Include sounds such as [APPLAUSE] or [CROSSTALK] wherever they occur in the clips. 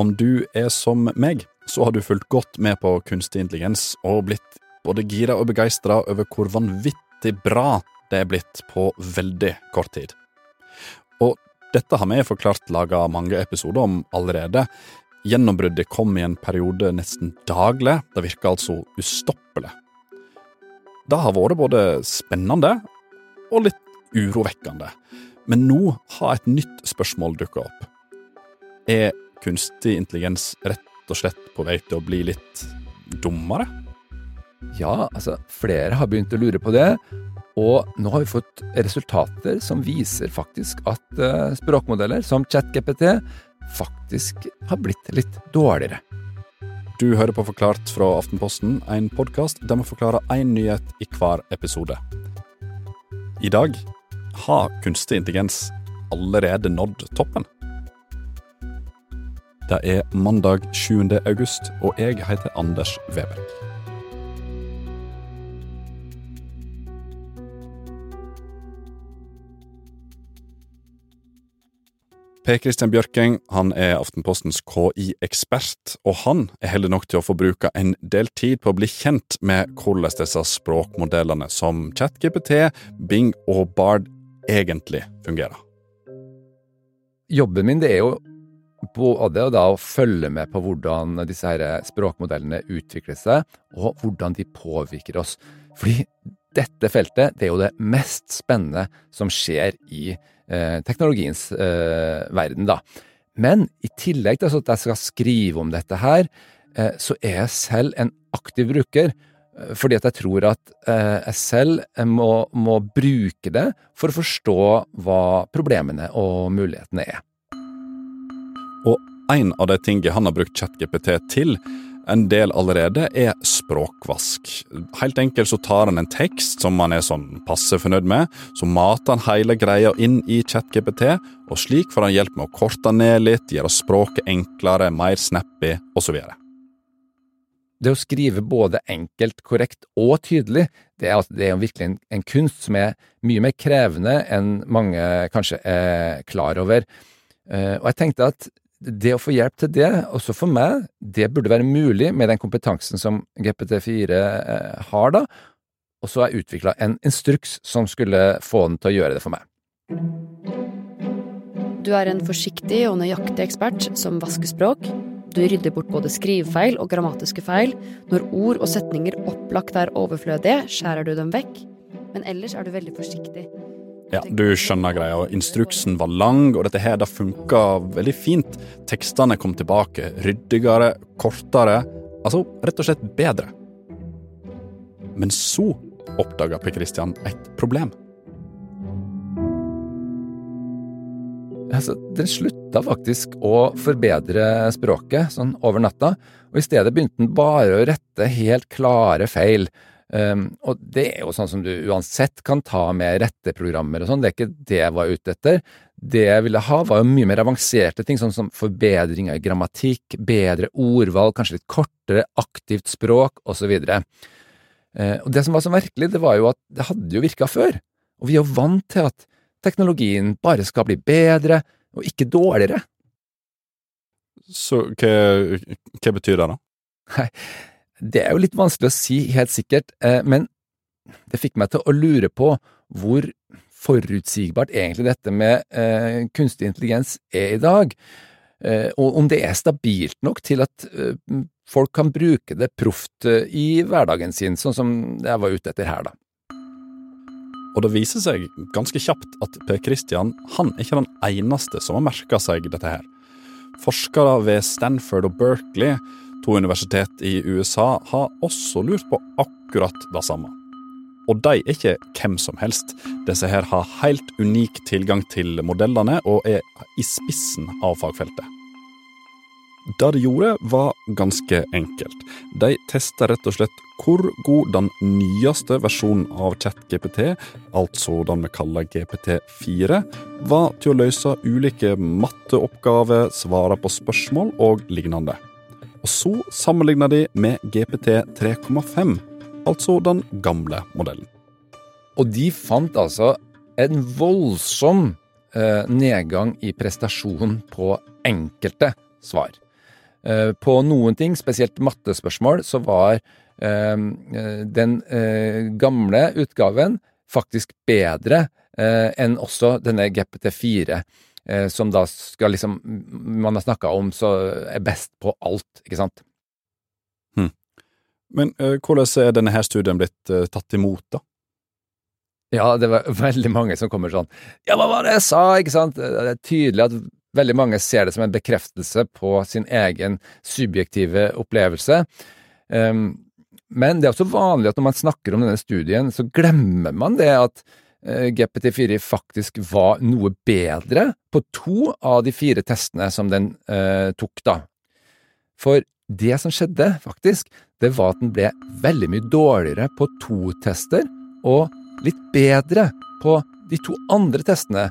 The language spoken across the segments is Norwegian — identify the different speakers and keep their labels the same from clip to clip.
Speaker 1: Om du er som meg, så har du fulgt godt med på kunstig intelligens og blitt både gira og begeistra over hvor vanvittig bra det er blitt på veldig kort tid. Og dette har vi forklart laga mange episoder om allerede. Gjennombruddet kom i en periode nesten daglig. Det virka altså ustoppelig. Det har vært både spennende og litt urovekkende. Men nå har et nytt spørsmål dukka opp. Er kunstig intelligens rett og slett på vei til å bli litt dummere?
Speaker 2: Ja, altså, flere har begynt å lure på det. Og nå har vi fått resultater som viser faktisk at uh, språkmodeller som ChatGPT faktisk har blitt litt dårligere.
Speaker 1: Du hører på Forklart fra Aftenposten, en podkast der vi forklarer én nyhet i hver episode. I dag har kunstig intelligens allerede nådd toppen. Det er mandag 7. august, og jeg heter Anders Weber. Per Christian Bjørking han er Aftenpostens KI-ekspert, og han er heldig nok til å få bruke en del tid på å bli kjent med hvordan disse språkmodellene som ChatGPT, Bing og Bard egentlig fungerer.
Speaker 2: Jobben min det er jo både å følge med på hvordan disse her språkmodellene utvikler seg, og hvordan de påvirker oss. Fordi dette feltet det er jo det mest spennende som skjer i Eh, teknologiens eh, verden, da. Men i tillegg til at jeg skal skrive om dette her, eh, så er jeg selv en aktiv bruker. Fordi at jeg tror at jeg selv må, må bruke det for å forstå hva problemene og mulighetene er.
Speaker 1: En av de tingene han har brukt ChatGPT til, en del allerede, er språkvask. Helt enkelt så tar han en tekst som han er sånn passe fornøyd med, så mater han hele greia inn i ChatGPT, og slik får han hjelp med å korte ned litt, gjøre språket enklere, mer snappy osv.
Speaker 2: Det å skrive både enkelt, korrekt og tydelig, det er, det er virkelig en, en kunst som er mye mer krevende enn mange kanskje er klar over. Uh, og jeg tenkte at det å få hjelp til det, også for meg, det burde være mulig med den kompetansen som GPT4 eh, har, da. Og så har jeg utvikla en instruks som skulle få den til å gjøre det for meg.
Speaker 3: Du er en forsiktig og nøyaktig ekspert som vasker språk. Du rydder bort både skrivefeil og grammatiske feil. Når ord og setninger opplagt er overflødige, skjærer du dem vekk. Men ellers er du veldig forsiktig.
Speaker 1: Ja, Du skjønner greia. Instruksen var lang, og dette her det funka veldig fint. Tekstene kom tilbake ryddigere, kortere. Altså rett og slett bedre. Men så oppdaga Per Christian et problem.
Speaker 2: Altså, den slutta faktisk å forbedre språket sånn over natta, og i stedet begynte den bare å rette helt klare feil. Um, og det er jo sånn som du uansett kan ta med retteprogrammer og sånn, det er ikke det jeg var ute etter. Det jeg ville ha, var jo mye mer avanserte ting, sånn som forbedringer i grammatikk, bedre ordvalg, kanskje litt kortere, aktivt språk, osv. Uh, ehm, og det som var så merkelig, det var jo at det hadde jo virka før, og vi er jo vant til at teknologien bare skal bli bedre, og ikke dårligere.
Speaker 1: Så hva, hva betyr det, da?
Speaker 2: Nei, det er jo litt vanskelig å si helt sikkert, eh, men det fikk meg til å lure på hvor forutsigbart egentlig dette med eh, kunstig intelligens er i dag, eh, og om det er stabilt nok til at folk kan bruke det proft i hverdagen sin, sånn som jeg var ute etter her, da.
Speaker 1: Og det viser seg ganske kjapt at Per Christian han er ikke den eneste som har merka seg dette her. Forskere ved Stanford og Berkeley To universitet i USA har også lurt på akkurat det samme. Og de er ikke hvem som helst. Disse her har helt unik tilgang til modellene og er i spissen av fagfeltet. Det de gjorde, var ganske enkelt. De testa rett og slett hvor god den nyeste versjonen av ChatGPT, altså den vi kaller GPT4, var til å løse ulike matteoppgaver, svare på spørsmål og lignende. Og så sammenligna de med GPT 3,5, altså den gamle modellen.
Speaker 2: Og de fant altså en voldsom eh, nedgang i prestasjon på enkelte svar. Eh, på noen ting, spesielt mattespørsmål, så var eh, den gamle utgaven faktisk bedre enn også denne GPT4, som da skal liksom Man har snakka om så er best på alt, ikke sant?
Speaker 1: Hmm. Men hvordan er denne her studien blitt tatt imot, da?
Speaker 2: Ja, det var [LAUGHS] veldig mange som kommer sånn Ja, hva var det jeg sa? Ikke sant? Det er tydelig at Veldig mange ser det som en bekreftelse på sin egen subjektive opplevelse. Um, men det er også vanlig at når man snakker om denne studien, så glemmer man det at GPT4 faktisk var noe bedre på to av de fire testene som den eh, tok, da. For det som skjedde, faktisk, det var at den ble veldig mye dårligere på to tester, og litt bedre på de to andre testene.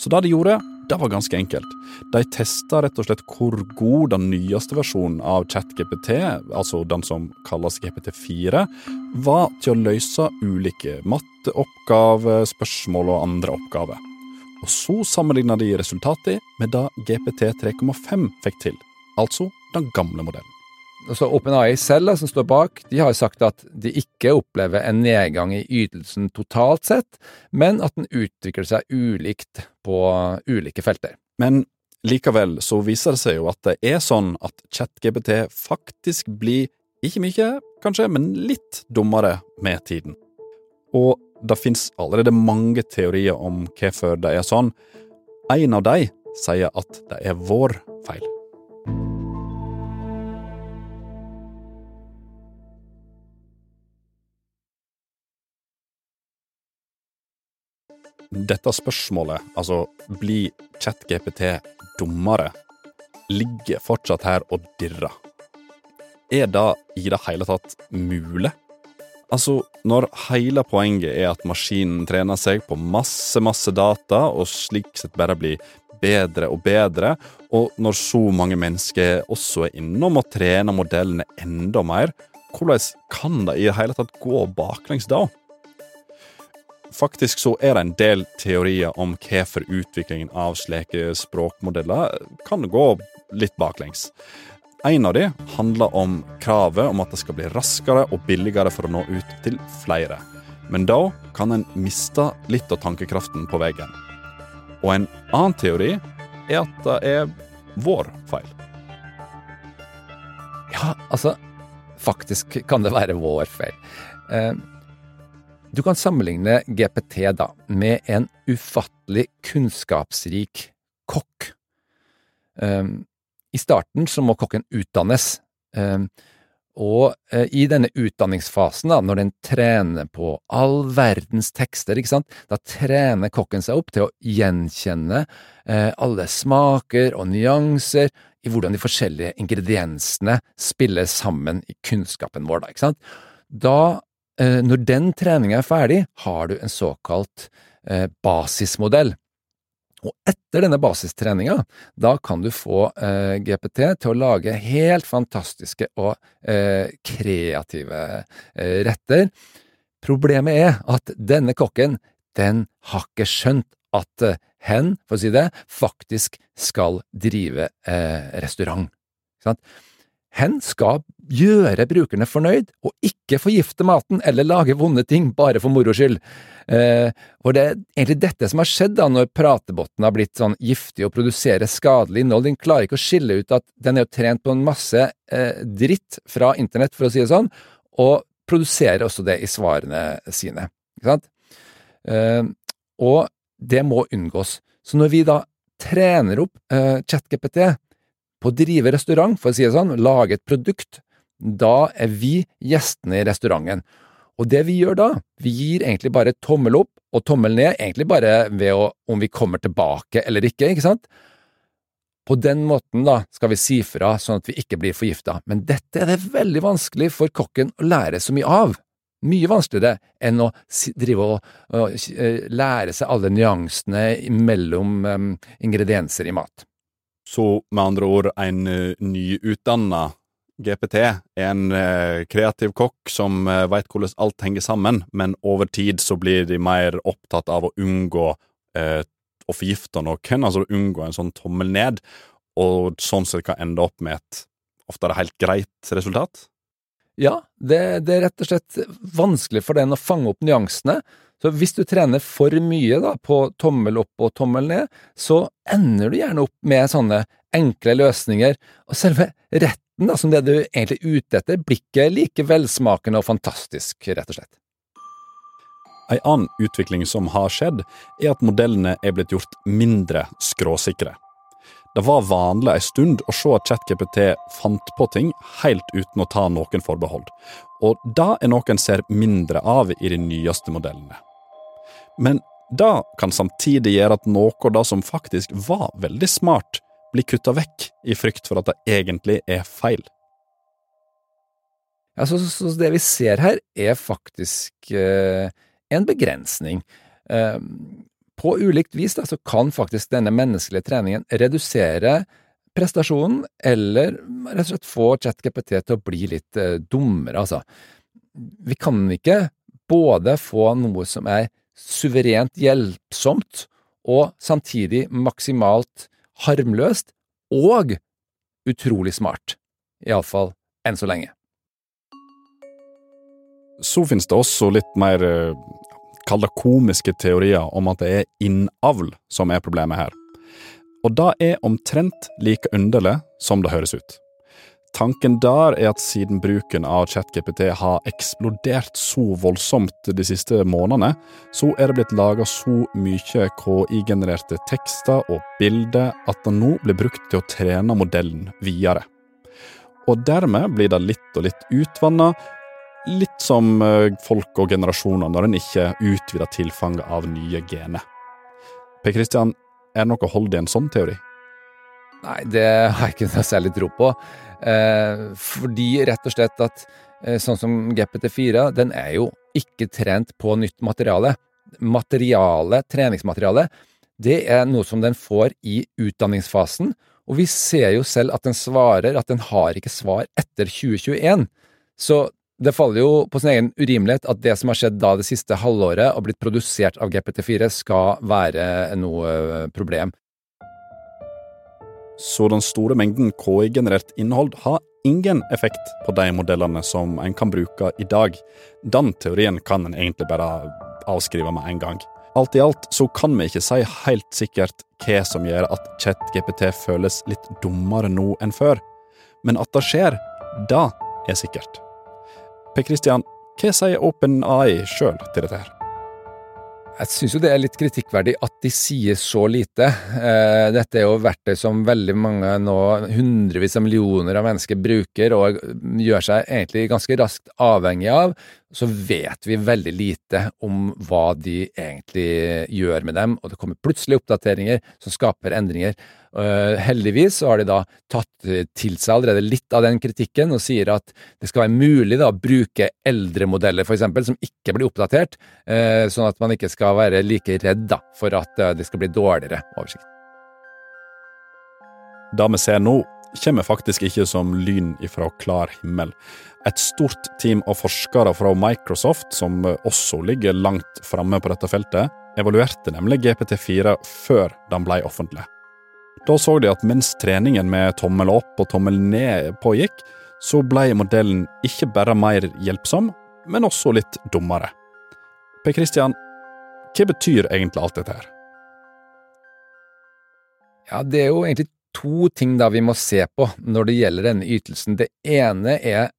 Speaker 1: Så det de gjorde, det var ganske enkelt. De testa rett og slett hvor god den nyeste versjonen av ChatGPT, altså den som kalles GPT4, var til å løse ulike matteoppgaver, spørsmål og andre oppgaver. Og så sammenligna de resultatet med det GPT 3,5 fikk til, altså den gamle modellen
Speaker 2: altså OpenAI selv, som står bak, de har sagt at de ikke opplever en nedgang i ytelsen totalt sett, men at den utvikler seg ulikt på ulike felter.
Speaker 1: Men likevel så viser det seg jo at det er sånn at ChatGPT faktisk blir ikke mye, kanskje, men litt dummere med tiden. Og det finnes allerede mange teorier om hvorfor det er sånn. En av de sier at det er vår feil. Dette spørsmålet, altså blir ChatGPT dummere, ligger fortsatt her og dirrer. Er det i det hele tatt mulig? Altså, når hele poenget er at maskinen trener seg på masse, masse data, og slik sett bare blir bedre og bedre, og når så mange mennesker også er innom og trener modellene enda mer, hvordan kan det i det hele tatt gå baklengs da? Faktisk så er det en del teorier om hvorfor utviklingen av slike språkmodeller kan gå litt baklengs. En av de handler om kravet om at det skal bli raskere og billigere for å nå ut til flere. Men da kan en miste litt av tankekraften på veien. Og en annen teori er at det er vår feil.
Speaker 2: Ja, altså Faktisk kan det være vår feil. Eh, du kan sammenligne GPT da med en ufattelig kunnskapsrik kokk. Um, I starten så må kokken utdannes, um, og uh, i denne utdanningsfasen, da, når den trener på all verdens tekster, ikke sant, da trener kokken seg opp til å gjenkjenne uh, alle smaker og nyanser i hvordan de forskjellige ingrediensene spiller sammen i kunnskapen vår, da, ikke sant. Da når den treninga er ferdig, har du en såkalt eh, basismodell. Og etter denne basistreninga, da kan du få eh, GPT til å lage helt fantastiske og eh, kreative eh, retter. Problemet er at denne kokken, den har ikke skjønt at eh, hen, for å si det, faktisk skal drive restaurant. Ikke sant? Hen skal gjøre brukerne fornøyd, og ikke forgifte maten eller lage vonde ting bare for moro skyld. Eh, og det er egentlig dette som har skjedd da når pratebotten har blitt sånn giftig og produserer skadelig innhold. Den klarer ikke å skille ut at den er jo trent på en masse eh, dritt fra internett, for å si det sånn, og produserer også det i svarene sine. Ikke sant? Eh, og det må unngås. Så når vi da trener opp eh, ChatGPT på å drive restaurant, for å si det sånn, lage et produkt, da er vi gjestene i restauranten. Og det vi gjør da, vi gir egentlig bare tommel opp og tommel ned, egentlig bare ved å, om vi kommer tilbake eller ikke, ikke sant? På den måten da skal vi si fra sånn at vi ikke blir forgifta, men dette er det veldig vanskelig for kokken å lære så mye av. Mye vanskeligere enn å drive og, eh, lære seg alle nyansene mellom um, ingredienser i mat.
Speaker 1: Så med andre ord, en uh, nyutdanna GPT er en uh, kreativ kokk som uh, veit hvordan alt henger sammen, men over tid så blir de mer opptatt av å unngå uh, å forgifte noen, altså unngå en sånn tommel ned, og sånn sett kan ende opp med et ofte er det helt greit resultat?
Speaker 2: Ja, det, det, er rett og slett vanskelig for den å fange opp nyansene. Så hvis du trener for mye da, på tommel opp og tommel ned, så ender du gjerne opp med sånne enkle løsninger, og selve retten, da, som det du egentlig er ute etter, blir ikke like velsmakende og fantastisk, rett og slett.
Speaker 1: En annen utvikling som har skjedd, er at modellene er blitt gjort mindre skråsikre. Det var vanlig en stund å se at ChatGPT fant på ting helt uten å ta noen forbehold, og det er noe en ser mindre av i de nyeste modellene. Men det kan samtidig gjøre at noe av det som faktisk var veldig smart, blir kutta vekk i frykt for at det egentlig er feil.
Speaker 2: Ja, så, så det vi ser her, er faktisk eh, en begrensning. Eh, på ulikt vis da, så kan faktisk denne menneskelige treningen redusere prestasjonen, eller rett og slett få ChatGPT til å bli litt eh, dummere, altså. Vi kan ikke både få noe som er suverent hjelpsomt og samtidig maksimalt harmløst og utrolig smart. Iallfall enn så lenge.
Speaker 1: Så finnes det også litt mer eh, kall det komiske teorier om at det er innavl som er problemet her. Og det er omtrent like underlig som det høres ut. Tanken der er at siden bruken av ChatGPT har eksplodert så voldsomt de siste månedene, så er det blitt laga så mye KI-genererte tekster og bilder at det nå blir brukt til å trene modellen videre. Og dermed blir det litt og litt utvanna, litt som eh, folk og generasjoner når en ikke utvider tilfanget av nye gener. Per Kristian, er det noe hold i en sånn teori?
Speaker 2: Nei, det har jeg ikke noe særlig tro på. Eh, fordi rett og slett at eh, sånn som GPT4, den er jo ikke trent på nytt materiale. Materiale, treningsmateriale, det er noe som den får i utdanningsfasen, og vi ser jo selv at den svarer at den har ikke svar etter 2021. Så det faller jo på sin egen urimelighet at det som har skjedd da det siste halvåret og blitt produsert av GPT4, skal være noe eh, problem
Speaker 1: så den store mengden KI-generert innhold har ingen effekt på de modellene som en kan bruke i dag. Den teorien kan en egentlig bare avskrive med en gang. Alt i alt så kan vi ikke si helt sikkert hva som gjør at ChatGPT føles litt dummere nå enn før. Men at det skjer, det er sikkert. Per Christian, hva sier OpenAI sjøl til dette her?
Speaker 2: Jeg syns jo det er litt kritikkverdig at de sier så lite. Eh, dette er jo verktøy som veldig mange nå, hundrevis av millioner av mennesker bruker og gjør seg egentlig ganske raskt avhengig av. Så vet vi veldig lite om hva de egentlig gjør med dem, og det kommer plutselig oppdateringer som skaper endringer. Uh, heldigvis så har de da tatt til seg allerede litt av den kritikken og sier at det skal være mulig da å bruke eldre modeller for eksempel, som ikke blir oppdatert, uh, sånn at man ikke skal være like redd da, for at uh, det skal bli dårligere oversikt.
Speaker 1: Det vi ser nå, kommer faktisk ikke som lyn ifra klar himmel. Et stort team av forskere fra Microsoft, som også ligger langt framme på dette feltet, evaluerte nemlig GPT4 før den ble offentlig. Da så de at mens treningen med tommel opp og tommel ned pågikk, så ble modellen ikke bare mer hjelpsom, men også litt dummere. Per Christian, hva betyr egentlig alt dette her?
Speaker 2: Ja, det er jo egentlig to ting da vi må se på når det gjelder denne ytelsen. Det ene er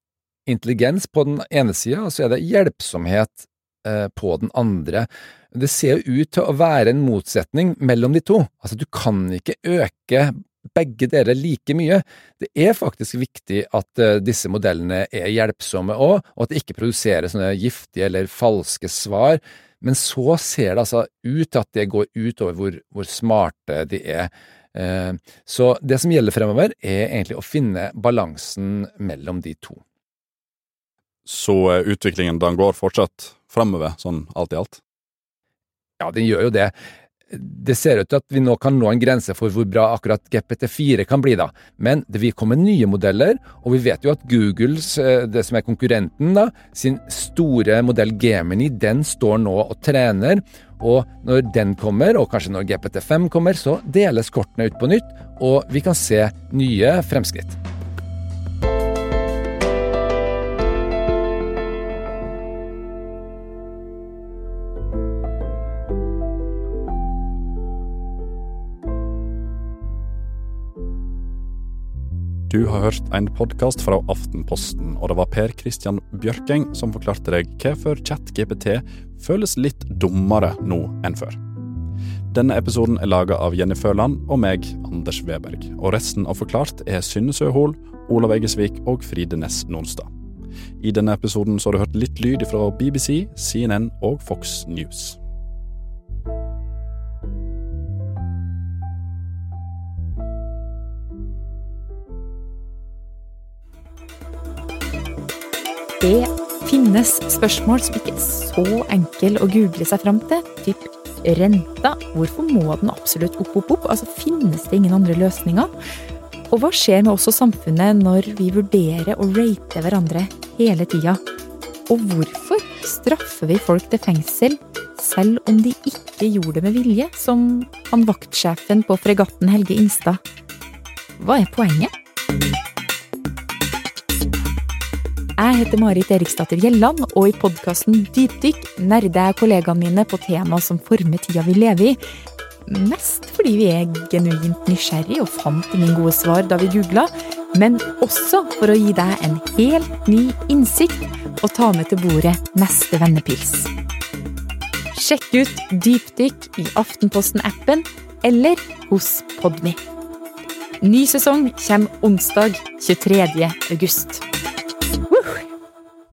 Speaker 2: intelligens på den ene sida, og så er det hjelpsomhet eh, på den andre. Det ser jo ut til å være en motsetning mellom de to. Altså, du kan ikke øke begge dere like mye. Det er faktisk viktig at uh, disse modellene er hjelpsomme òg, og at det ikke produserer sånne giftige eller falske svar. Men så ser det altså ut til at det går utover hvor, hvor smarte de er. Uh, så det som gjelder fremover, er egentlig å finne balansen mellom de to.
Speaker 1: Så uh, utviklingen den går fortsatt fremover, sånn alt i alt?
Speaker 2: Ja, den gjør jo det. Det ser ut til at vi nå kan nå en grense for hvor bra akkurat GPT4 kan bli, da. Men det vil komme nye modeller, og vi vet jo at Googles, eh, det som er konkurrenten, da, sin store modell Gemini, den står nå og trener. Og når den kommer, og kanskje når GPT5 kommer, så deles kortene ut på nytt, og vi kan se nye fremskritt.
Speaker 1: Du har hørt en podkast fra Aftenposten, og det var Per Christian Bjørkeng som forklarte deg hvorfor ChatGPT føles litt dummere nå enn før. Denne episoden er laga av Jenny Føland og meg, Anders Weberg. Og resten av Forklart er Synne Søhol, Olav Eggesvik og Fride Næss Nonstad. I denne episoden så har du hørt litt lyd fra BBC, CNN og Fox News.
Speaker 4: Det finnes spørsmål som ikke er så enkle å google seg fram til. Typ renta. Hvorfor må den absolutt opp, opp, opp? Altså, Finnes det ingen andre løsninger? Og hva skjer med oss og samfunnet når vi vurderer å rate hverandre hele tida? Og hvorfor straffer vi folk til fengsel selv om de ikke gjorde det med vilje, som han vaktsjefen på fregatten Helge Ingstad? Hva er poenget? Jeg heter Marit Eriksdatter Gjelland, og i podkasten Dypdykk nerder jeg kollegaene mine på tema som former tida vi lever i. Mest fordi vi er genuint nysgjerrig og fant ingen gode svar da vi googla, men også for å gi deg en helt ny innsikt og ta med til bordet neste vennepils. Sjekk ut Dypdykk i Aftenposten-appen eller hos Podmy. Ny sesong kommer onsdag 23. august.